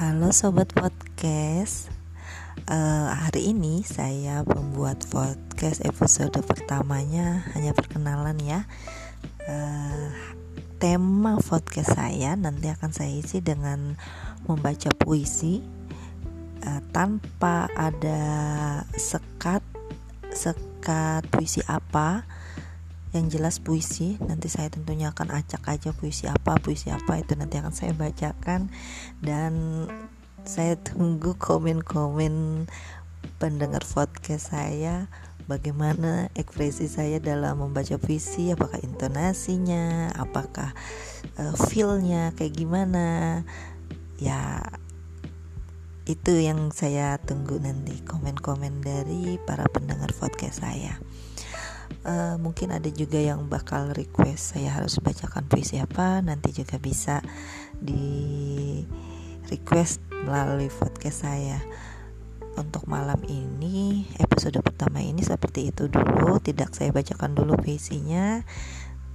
Halo sobat podcast. Uh, hari ini saya membuat podcast episode pertamanya hanya perkenalan ya. Uh, tema podcast saya nanti akan saya isi dengan membaca puisi uh, tanpa ada sekat sekat puisi apa yang jelas puisi nanti saya tentunya akan acak aja puisi apa puisi apa itu nanti akan saya bacakan. Dan saya tunggu komen-komen pendengar podcast saya bagaimana ekspresi saya dalam membaca puisi apakah intonasinya apakah uh, feelnya kayak gimana. Ya itu yang saya tunggu nanti komen-komen dari para pendengar podcast saya uh, mungkin ada juga yang bakal request saya harus bacakan puisi apa nanti juga bisa di request melalui podcast saya. Untuk malam ini episode pertama ini seperti itu dulu. Tidak saya bacakan dulu puisinya.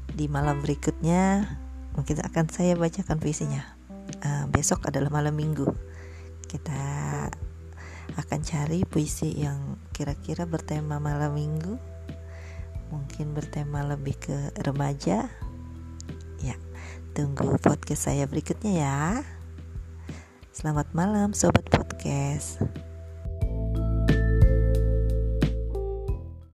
Di malam berikutnya mungkin akan saya bacakan puisinya. Uh, besok adalah malam minggu. Kita akan cari puisi yang kira-kira bertema malam minggu mungkin bertema lebih ke remaja. Ya tunggu podcast saya berikutnya ya. Selamat malam sobat podcast